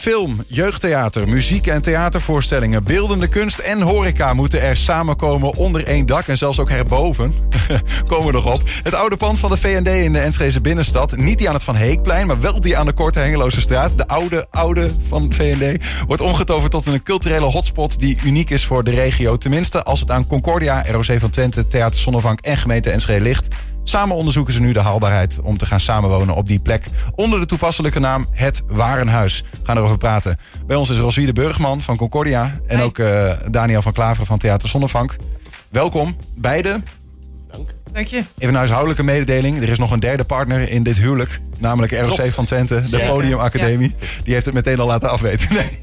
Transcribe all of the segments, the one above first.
Film, jeugdtheater, muziek en theatervoorstellingen, beeldende kunst en horeca moeten er samenkomen onder één dak en zelfs ook herboven. Komen we nog op. Het oude pand van de VND in de Enschede binnenstad, niet die aan het Van Heekplein, maar wel die aan de Korte Hengeloze straat, de oude oude van VND, wordt omgetoverd tot een culturele hotspot die uniek is voor de regio. Tenminste, als het aan Concordia, ROC van Twente, Theater Zonnevank en gemeente Enschede ligt. Samen onderzoeken ze nu de haalbaarheid om te gaan samenwonen op die plek. Onder de toepasselijke naam Het Warenhuis. We gaan erover praten. Bij ons is Roswiede Burgman van Concordia. En Hi. ook eh, Daniel van Klaveren van Theater Zonnevank. Welkom, beide. Dank je. Even een huishoudelijke mededeling. Er is nog een derde partner in dit huwelijk. Namelijk ROC Klopt. van Twente, de Zeker. Podiumacademie. Die heeft het meteen al laten afweten. Nee,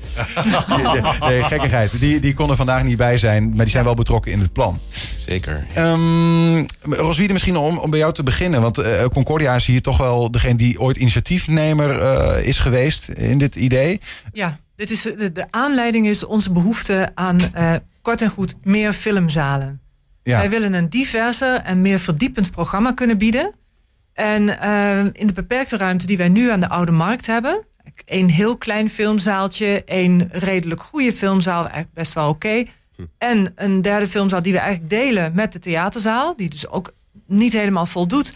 nee, nee gekkigheid. Die, die kon er vandaag niet bij zijn. Maar die zijn wel betrokken in het plan. Zeker. Ehm Roswiede, misschien om, om bij jou te beginnen. Want eh, Concordia is hier toch wel degene die ooit initiatiefnemer eh, is geweest in dit idee. Ja, dit is, de, de aanleiding is onze behoefte aan eh, kort en goed meer filmzalen. Ja. Wij willen een diverser en meer verdiepend programma kunnen bieden. En eh, in de beperkte ruimte die wij nu aan de Oude Markt hebben... een heel klein filmzaaltje, een redelijk goede filmzaal, eigenlijk best wel oké... en een derde filmzaal die we eigenlijk delen met de theaterzaal... die dus ook niet helemaal voldoet,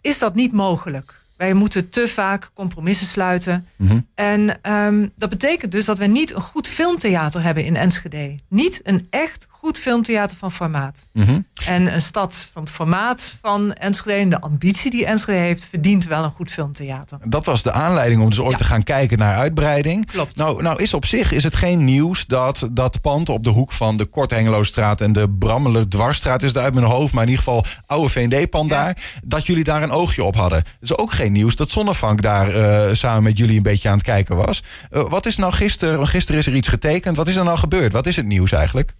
is dat niet mogelijk. Wij moeten te vaak compromissen sluiten. Mhm. En ehm, dat betekent dus dat we niet een goed filmtheater hebben in Enschede. Niet een echt goed filmtheater van formaat. Mhm. En een stad van het formaat van Enschede en de ambitie die Enschede heeft, verdient wel een goed filmtheater. Dat was de aanleiding om dus ooit Ja. te gaan kijken naar uitbreiding. Klopt. Nou, nou is op zich is het geen nieuws dat dat pand op de hoek van de Kort Hengeloosstraat en de Brammeler Dwarsstraat is het uit mijn hoofd, maar in ieder geval oude VND-pand Ja. daar, dat jullie daar een oogje op hadden. Het is ook geen nieuws dat Zonnevank daar eh, samen met jullie een beetje aan het kijken was. Eh, wat is nou gisteren, want gisteren is er iets getekend, wat is er nou gebeurd? Wat is het nieuws eigenlijk?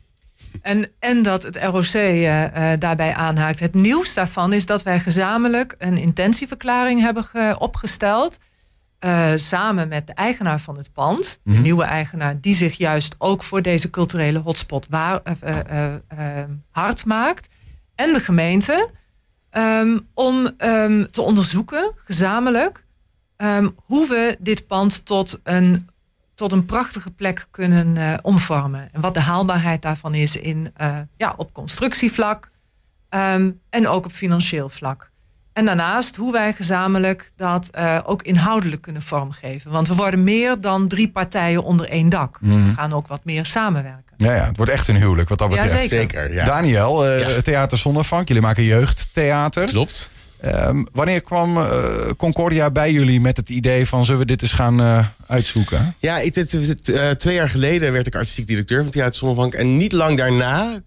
En, en dat het ROC eh, daarbij aanhaakt. Het nieuws daarvan is dat wij gezamenlijk een intentieverklaring hebben ge- opgesteld. samen met de eigenaar van het pand, de Mhm. nieuwe eigenaar, die zich juist ook voor deze culturele hotspot waar, hard maakt. En de gemeente. Ehm, om ehm, te onderzoeken, gezamenlijk, ehm, hoe we dit pand tot een tot een prachtige plek kunnen eh, omvormen. En wat de haalbaarheid daarvan is in, eh, ja, op constructievlak en ook op financieel vlak. En daarnaast hoe wij gezamenlijk dat eh, ook inhoudelijk kunnen vormgeven. Want we worden meer dan drie partijen onder één dak. Mhm. We gaan ook wat meer samenwerken. Ja, ja, het wordt echt een huwelijk wat dat Ja, betreft. zeker. Zeker, ja. Daniel, eh, Ja. Theater Zonnevank, jullie maken jeugdtheater. Klopt. Ehm, wanneer kwam eh, Concordia bij jullie met het idee van zullen we dit eens gaan eh, uitzoeken? Ja, het, het, eh, twee jaar geleden werd ik artistiek directeur van Theater Zonnevank. En niet lang daarna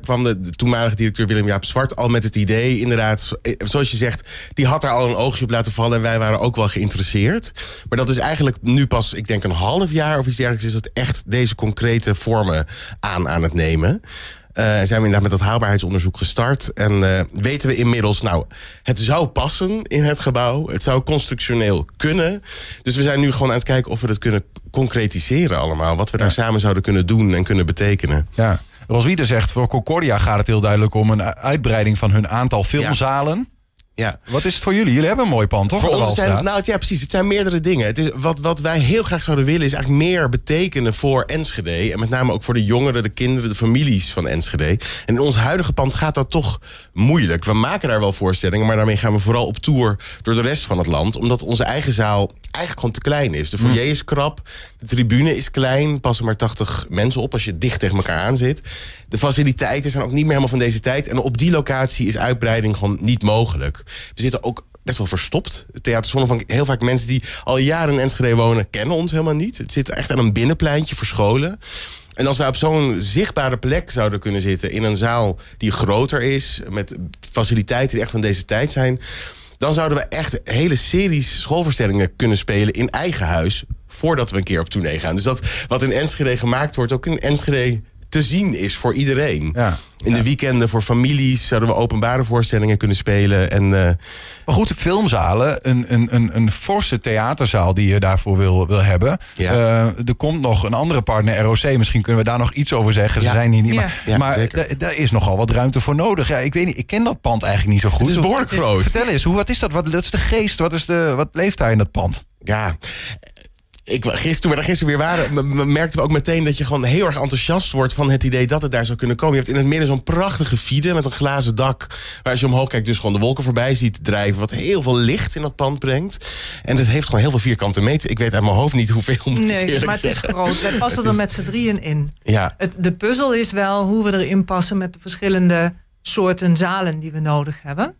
kwam de, toenmalige directeur Willem-Jaap Zwart al met het idee. Inderdaad, zo- zoals je zegt, die had daar al een oogje op laten vallen. En wij waren ook wel geïnteresseerd. Maar dat is eigenlijk nu pas, ik denk een half jaar of iets dergelijks... is dat echt deze concrete vormen aan aan het nemen. Eh, zijn we inderdaad met dat haalbaarheidsonderzoek gestart. En eh, weten we inmiddels, nou, het zou passen in het gebouw. Het zou constructioneel kunnen. Dus we zijn nu gewoon aan het kijken of we dat kunnen concretiseren allemaal. Wat we daar samen zouden kunnen doen en kunnen betekenen. Ja. Roswiede zegt voor Concordia gaat het heel duidelijk om een uitbreiding van hun aantal filmzalen. Ja. Wat is het voor jullie? Jullie hebben een mooi pand, toch? Voor ons zijn het, nou, ja, precies. Het zijn meerdere dingen. Het is, wat, wat wij heel graag zouden willen is eigenlijk meer betekenen voor Enschede. En met name ook voor de jongeren, de kinderen, de families van Enschede. En in ons huidige pand gaat dat toch moeilijk. We maken daar wel voorstellingen, maar daarmee gaan we vooral op tour door de rest van het land. Omdat onze eigen zaal eigenlijk gewoon te klein is. De foyer is krap, de tribune is klein, passen maar 80 mensen op als je dicht tegen elkaar aan zit. De faciliteiten zijn ook niet meer helemaal van deze tijd. En op die locatie is uitbreiding gewoon niet mogelijk. We zitten ook best wel verstopt. Het Theater Zonnevank, heel vaak mensen die al jaren in Enschede wonen... kennen ons helemaal niet. Het zit echt aan een binnenpleintje verscholen. En als wij op zo'n zichtbare plek zouden kunnen zitten... in een zaal die groter is... met faciliteiten die echt van deze tijd zijn... dan zouden we echt hele series schoolvoorstellingen kunnen spelen... in eigen huis, voordat we een keer op tournee gaan. Dus dat wat in Enschede gemaakt wordt... ook in Enschede te zien is voor iedereen. Ja. In de weekenden voor families zouden we openbare voorstellingen kunnen spelen. En eh, Maar goed, filmzalen, een, een, een, een forse theaterzaal die je daarvoor wil, wil hebben. Ja. Eh, er komt nog een andere partner, ROC. Misschien kunnen we daar nog iets over zeggen. Ze zijn hier niet. Ja. Maar, daar is nogal wat ruimte voor nodig. Ja, ik weet niet, ik ken dat pand eigenlijk niet zo goed. Het is behoorlijk groot. Vertel eens, hoe, wat is dat? Wat, wat is de geest? Wat, is de, wat leeft daar in dat pand? ja, ik, gisteren, toen we daar gisteren weer waren, merkten we ook meteen dat je gewoon heel erg enthousiast wordt van het idee dat het daar zou kunnen komen. Je hebt in het midden zo'n prachtige fide met een glazen dak. Waar als je omhoog kijkt, dus gewoon de wolken voorbij ziet drijven. Wat heel veel licht in dat pand brengt. En het heeft gewoon heel veel vierkante meter. Ik weet uit mijn hoofd niet hoeveel. Moet Nee, maar het is groot. Wij passen er met z'n drieën in. Ja, Het, de puzzel is wel hoe we erin passen met de verschillende soorten zalen die we nodig hebben.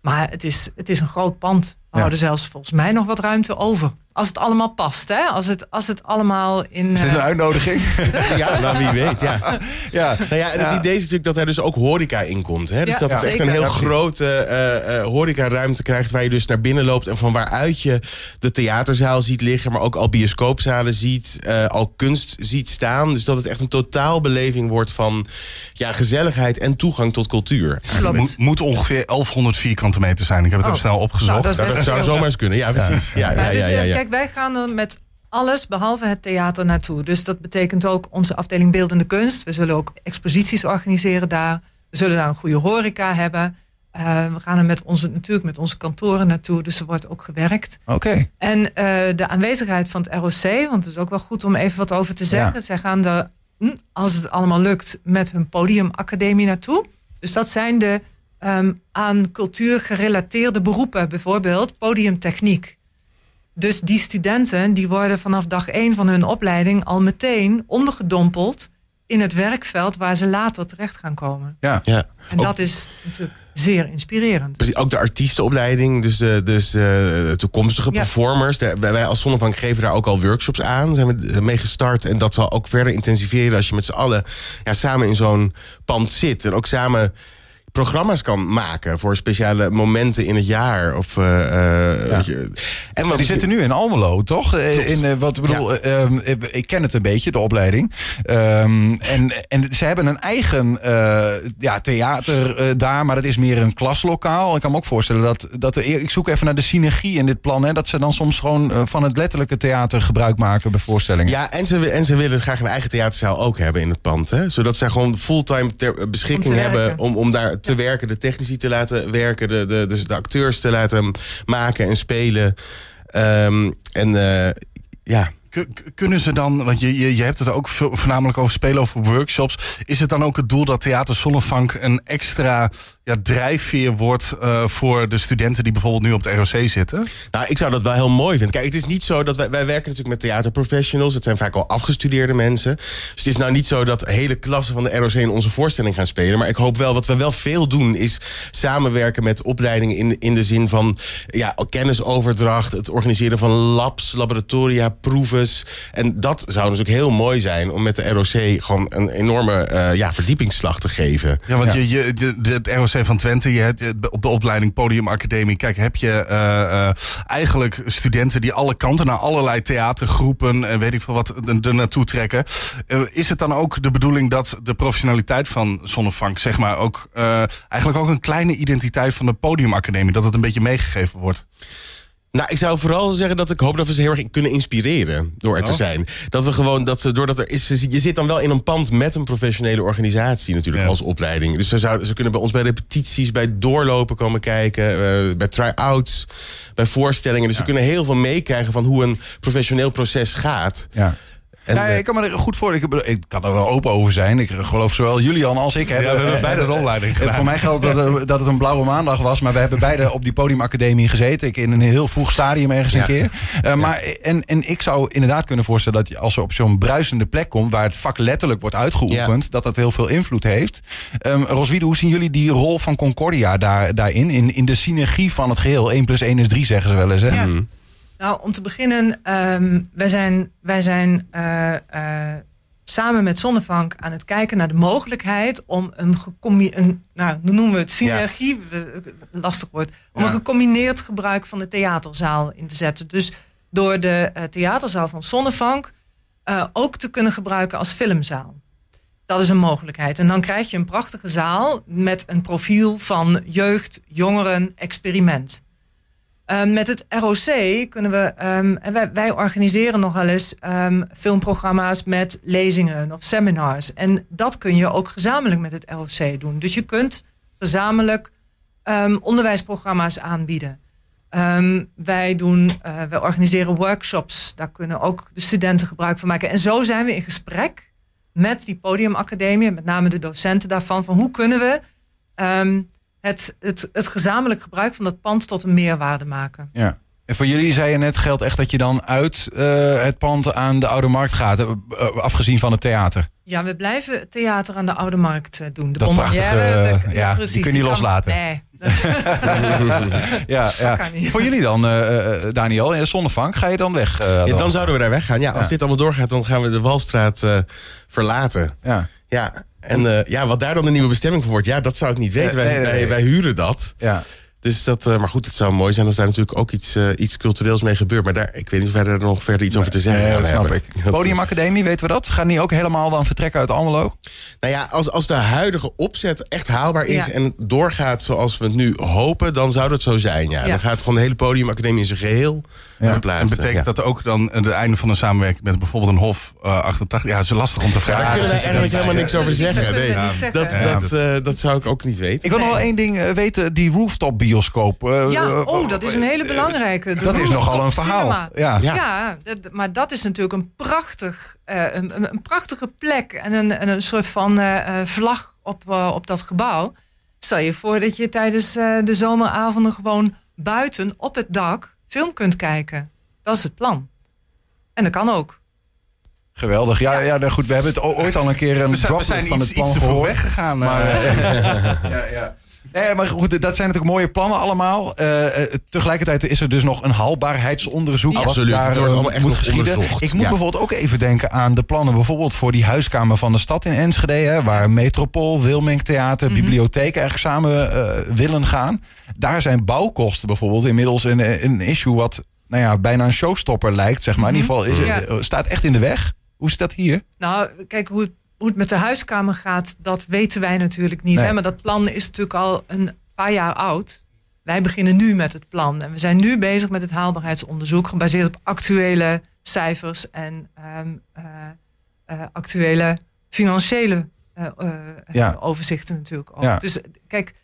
Maar het is, het is een groot pand. We Ja. houden zelfs volgens mij nog wat ruimte over. Als het allemaal past, hè? Als het, als het allemaal in. Is dit een eh, uitnodiging? ja nou wie weet, ja. ja. Nou ja, en het Ja. idee is natuurlijk dat er dus ook horeca in komt. Hè? Dus Ja, dat het echt een heel grote eh eh horecaruimte krijgt... waar je dus naar binnen loopt en van waaruit je de theaterzaal ziet liggen... maar ook al bioscoopzalen ziet, eh, al kunst ziet staan. Dus dat het echt een totaalbeleving wordt van ja, gezelligheid en toegang tot cultuur. Moet, moet ongeveer 1100 vierkante meter zijn. Ik heb het Oh. even snel opgezocht. Nou, dat is Nou, dat zou zomaar eens kunnen, ja precies. Ja, ja, dus, ja, eh, ja. Kijk, wij gaan er met alles behalve het theater naartoe. Dus dat betekent ook onze afdeling beeldende kunst. We zullen ook exposities organiseren daar. We zullen daar een goede horeca hebben. Eh, we gaan er met onze, natuurlijk met onze kantoren naartoe. Dus er wordt ook gewerkt. Oké. En eh, de aanwezigheid van het ROC, want het is ook wel goed om even wat over te zeggen. Ja. Zij gaan er, hm, als het allemaal lukt, met hun podiumacademie naartoe. Dus dat zijn de ehm, aan cultuur gerelateerde beroepen, bijvoorbeeld podiumtechniek. Dus die studenten die worden vanaf dag één van hun opleiding al meteen ondergedompeld in het werkveld waar ze later terecht gaan komen. Ja. Ja. En Ook- dat is natuurlijk zeer inspirerend. Precies, ook de artiestenopleiding, dus, eh, dus eh, de toekomstige Ja. performers. Wij wij als Zonnebank geven daar ook al workshops aan. Zijn we mee gestart. En dat zal ook verder intensiveren als je met z'n allen ja, samen in zo'n pand zit. En ook samen programma's kan maken voor speciale momenten in het jaar. Of, eh, eh, Ja. weet je. En wat die zitten nu in Almelo, toch? Eh, Klopt. In, wat ik bedoel, eh, ehm, eh, ik ken het een beetje, de opleiding. Ehm, en, en ze hebben een eigen eh, ja, theater daar, maar dat is meer een klaslokaal. Ik kan me ook voorstellen dat, dat er, ik zoek even naar de synergie in dit plan. Hè, dat ze dan soms gewoon van het letterlijke theater gebruik maken bij voorstellingen. Ja, en ze, en ze willen graag een eigen theaterzaal ook hebben in het pand. Hè? Zodat zij gewoon fulltime ter beschikking Om hebben om, om daar te werken. De technici te laten werken, de, de, de, de acteurs te laten maken en spelen. Ehm, en eh, ja, Kunnen ze dan, want je, je, je hebt het ook vo- voornamelijk over spelen, over workshops. Is het dan ook het doel dat Theater Zonnevank een extra ja, drijfveer wordt eh, voor de studenten die bijvoorbeeld nu op het ROC zitten? Nou, ik zou dat wel heel mooi vinden. Kijk, het is niet zo dat wij, wij werken natuurlijk met theaterprofessionals. Het zijn vaak al afgestudeerde mensen. Dus het is nou niet zo dat hele klassen van de ROC in onze voorstelling gaan spelen. Maar ik hoop wel, wat we wel veel doen, is samenwerken met opleidingen in, in de zin van ja, kennisoverdracht, het organiseren van labs, laboratoria, proeves. En dat zou natuurlijk heel mooi zijn om met de ROC gewoon een enorme eh, ja, verdiepingsslag te geven. Ja, want Ja. Je, je, de, het ROC van Twente, je hebt, op de opleiding Podium Academie, kijk, heb je eh, eh, eigenlijk studenten die alle kanten naar allerlei theatergroepen en weet ik veel wat er naartoe trekken. Is het dan ook de bedoeling dat de professionaliteit van Zonnevank, zeg maar, ook eigenlijk ook een kleine identiteit van de Podium Academie, dat het een beetje meegegeven wordt? Nou, ik zou vooral zeggen dat ik hoop dat we ze heel erg kunnen inspireren door er te Oh. zijn. Dat we gewoon, dat ze, doordat er is, je zit dan wel in een pand met een professionele organisatie natuurlijk Ja. als opleiding. Dus ze, zouden, ze kunnen bij ons bij repetities, bij doorlopen komen kijken, eh, bij try-outs, bij voorstellingen. Dus ze kunnen heel veel meekrijgen van hoe een professioneel proces gaat. Ja. En, ja, eh, ik kan me er goed voor. Ik, ik kan er wel open over zijn. Ik geloof zowel Julian als ik hebben. Ja, we hebben beide de opleiding Eh, gedaan. Voor mij geldt dat, er- dat het een blauwe maandag was. Maar we hebben beide op die podiumacademie gezeten. Ik in een heel vroeg stadium ergens een keer. Eh, maar, en, en ik zou inderdaad kunnen voorstellen dat je, als je op zo'n bruisende plek komt. waar het vak letterlijk wordt uitgeoefend. dat dat heel veel invloed heeft. Um, Roswiede, hoe zien jullie die rol van Concordia daar, daarin? In, in de synergie van het geheel. 1 plus 1 is 3, zeggen ze wel eens. Hè? Nou, om te beginnen, ehm, wij zijn, wij zijn eh, eh, samen met Zonnevank aan het kijken naar de mogelijkheid om een gecombineerd, een, nou, noemen we het, synergie, lastig woord, om Ja. een gecombineerd gebruik van de theaterzaal in te zetten. Dus door de eh, theaterzaal van Zonnevank ook te kunnen gebruiken als filmzaal. Dat is een mogelijkheid. En dan krijg je een prachtige zaal met een profiel van jeugd, jongeren, experiment. Ehm, met het ROC kunnen we, ehm, en wij, organiseren nog wel eens ehm, filmprogramma's met lezingen of seminars. En dat kun je ook gezamenlijk met het ROC doen. Dus je kunt gezamenlijk onderwijsprogramma's aanbieden. Wij, doen, eh, wij organiseren workshops. Daar kunnen ook de studenten gebruik van maken. En zo zijn we in gesprek met die podiumacademie, met name de docenten daarvan, van hoe kunnen we het, het, het gezamenlijk gebruik van dat pand tot een meerwaarde maken. Ja. En voor jullie zei je net, geldt echt dat je dan uit eh, het pand aan de Oude Markt gaat, eh, afgezien van het theater. Ja, we blijven het theater aan de Oude Markt eh, doen. De Dat prachtige, de- ja, die precies, kun je niet kan- loslaten. Nee, ja, ja. Voor jullie dan, eh, eh, Daniel, in Zonnevank, ga je dan weg? eh, Ja, dan zouden we daar weggaan. Ja, als Ja. dit allemaal doorgaat, dan gaan we de Walstraat eh, verlaten. Ja, Ja, en eh, ja, wat daar dan de nieuwe bestemming voor wordt, ja, dat zou ik niet weten. Nee, wij, nee, nee, wij, huren dat. ja. Dus dat, eh, maar goed, het zou mooi zijn als daar natuurlijk ook iets, eh, iets cultureels mee gebeurt. Maar daar, ik weet niet of wij er nog verder iets over te zeggen Nee, dat snap hebben. ik. Podiumacademie, weten we dat? Gaan die ook helemaal dan vertrekken uit Almelo? Nou ja, als, als de huidige opzet echt haalbaar is Ja. en doorgaat zoals we het nu hopen, dan zou dat zo zijn. Ja. Ja. Dan gaat gewoon de hele podiumacademie in zijn geheel Ja. verplaatsen. En betekent ja. dat ook dan het einde van een samenwerking met bijvoorbeeld een Hof eh 88? Ja, het is lastig om te vragen. daar kunnen wij eigenlijk helemaal niks over dat zeggen. we Nee, dat, Ja. dat, eh, dat zou ik ook niet weten. Ik wil nog wel één ding eh, weten, die rooftop bioscoop. eh, Ja, eh, oh, dat is een hele belangrijke. De Dat is nogal een verhaal. cinema. Ja. Ja. Ja, dat- maar dat is natuurlijk een, prachtig, eh, een, een, een prachtige plek en een, en een soort van eh, eh, vlag op, eh, op dat gebouw. Stel je voor dat je tijdens eh, de zomeravonden gewoon buiten op het dak film kunt kijken. Dat is het plan. En dat kan ook. Geweldig. Ja, ja. nou goed, we hebben het ooit al een keer een We zijn, we droplet zijn van iets, het plan iets te vroeg gehoord. weggegaan. Maar, ja, ja. Nee, maar goed, dat zijn natuurlijk mooie plannen allemaal. Eh, eh, tegelijkertijd is er dus nog een haalbaarheidsonderzoek. Ja, absoluut. daar, Het wordt eh, allemaal echt moet nog geschieden. onderzocht. Ik moet Ja. bijvoorbeeld ook even denken aan de plannen bijvoorbeeld voor die huiskamer van de stad in Enschede. Hè, waar Metropool, Wilming Theater, bibliotheek eigenlijk samen eh, willen gaan. Daar zijn bouwkosten bijvoorbeeld inmiddels een, een issue wat nou ja, bijna een showstopper lijkt. Zeg maar. In ieder geval is, Ja. het- staat echt in de weg. Hoe zit dat hier? Nou, kijk, hoe het, hoe het met de huiskamer gaat, dat weten wij natuurlijk niet. Nee. Hè? Maar dat plan is natuurlijk al een paar jaar oud. Wij beginnen nu met het plan. En we zijn nu bezig met het haalbaarheidsonderzoek, gebaseerd op actuele cijfers en ehm, eh, eh, actuele financiële eh, Ja. overzichten natuurlijk ook. Ja. Dus kijk,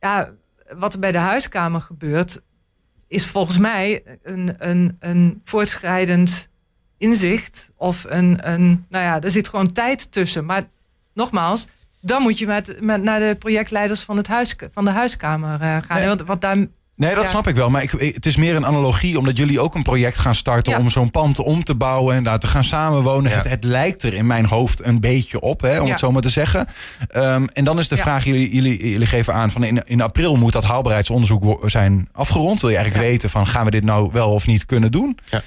ja, wat er bij de huiskamer gebeurt, is volgens mij een, een, een voortschrijdend inzicht of een, een, nou ja, er zit gewoon tijd tussen. Maar nogmaals, dan moet je met, met naar de projectleiders van, het huis, van de huiskamer eh, gaan. Nee. Want daar, Nee, dat Ja. snap ik wel. Maar ik, het is meer een analogie omdat jullie ook een project gaan starten Ja. om zo'n pand om te bouwen en daar te gaan samenwonen. Ja. Het, het lijkt er in mijn hoofd een beetje op, hè, om Ja. het zo maar te zeggen. Ehm, en dan is de Ja. vraag, jullie, jullie, jullie geven aan van in, in april moet dat haalbaarheidsonderzoek zijn afgerond. Wil je eigenlijk Ja. weten van gaan we dit nou wel of niet kunnen doen? Ja.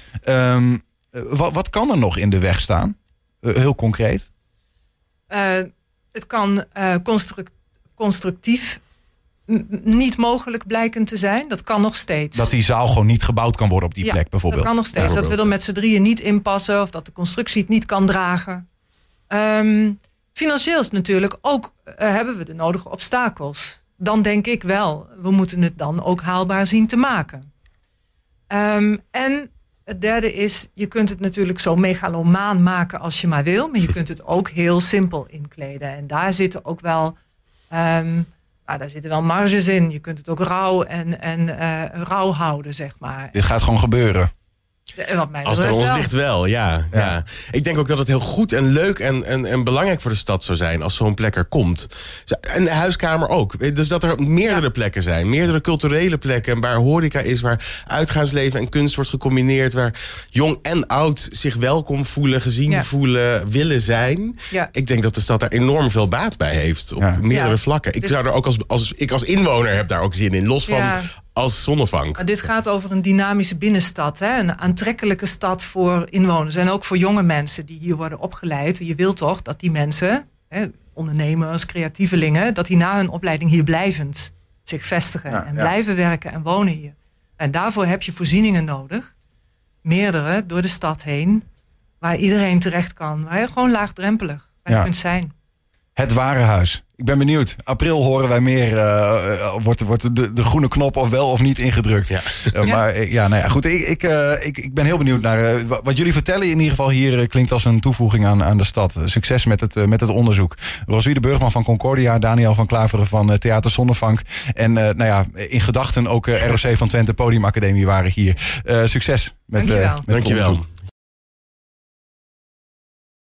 Eh, wat, wat kan er nog in de weg staan? Eh, heel concreet. eh, het kan construc- constructief niet mogelijk blijken te zijn. Dat kan nog steeds. Dat die zaal gewoon niet gebouwd kan worden op die Ja, plek bijvoorbeeld. Dat kan nog steeds. dat we er met z'n drieën niet in passen of dat de constructie het niet kan dragen. Ehm, financieel is natuurlijk ook, hebben we de nodige obstakels. Dan denk ik wel, we moeten het dan ook haalbaar zien te maken. Ehm, en het derde is, je kunt het natuurlijk zo megalomaan maken als je maar wil, maar je kunt het ook heel simpel inkleden. En daar zitten ook wel, ehm, nou, daar zitten wel marges in. Je kunt het ook rauw en, en eh, rauw houden, zeg maar. Dit gaat gewoon gebeuren. Wat mij Als het aan ons wel. ligt wel, ja, Ja. ja. Ik denk ook dat het heel goed en leuk en, en, en belangrijk voor de stad zou zijn als zo'n plek er komt. En de huiskamer ook. Dus dat er meerdere plekken zijn. Meerdere culturele plekken waar horeca is, waar uitgaansleven en kunst wordt gecombineerd. Waar jong en oud zich welkom voelen, gezien Ja. voelen, willen zijn. Ja. Ik denk dat de stad daar enorm veel baat bij heeft. Op Ja. meerdere Ja. vlakken. Ik Dit- zou er ook als, als, ik als inwoner heb daar ook zin in. Los van Ja. Als zonnevank. Maar dit gaat over een dynamische binnenstad. Hè? Een aantrekkelijke stad voor inwoners. En ook voor jonge mensen die hier worden opgeleid. Je wilt toch dat die mensen, hè, ondernemers, creatievelingen... dat die na hun opleiding hier blijvend zich vestigen. Ja, en ja. blijven werken en wonen hier. En daarvoor heb je voorzieningen nodig. Meerdere door de stad heen. Waar iedereen terecht kan. Waar je gewoon laagdrempelig bij Ja. kunt zijn. Het ware huis Ik ben benieuwd. April horen wij meer. eh, eh, wordt wordt de, de groene knop of wel of niet ingedrukt. Ja. Eh, maar ja, nou ja, goed. Ik, ik, eh, ik, ik ben heel benieuwd naar wa- wat jullie vertellen. In ieder geval hier klinkt als een toevoeging aan, aan de stad. Succes met het, met het onderzoek. Rosie de Burgman van Concordia, Daniel van Klaveren van Theater Zonnevank. En eh, nou ja, in gedachten ook ROC van Twente Podiumacademie waren hier. Eh, succes met, eh, Dankjewel. met het Dankjewel. onderzoek.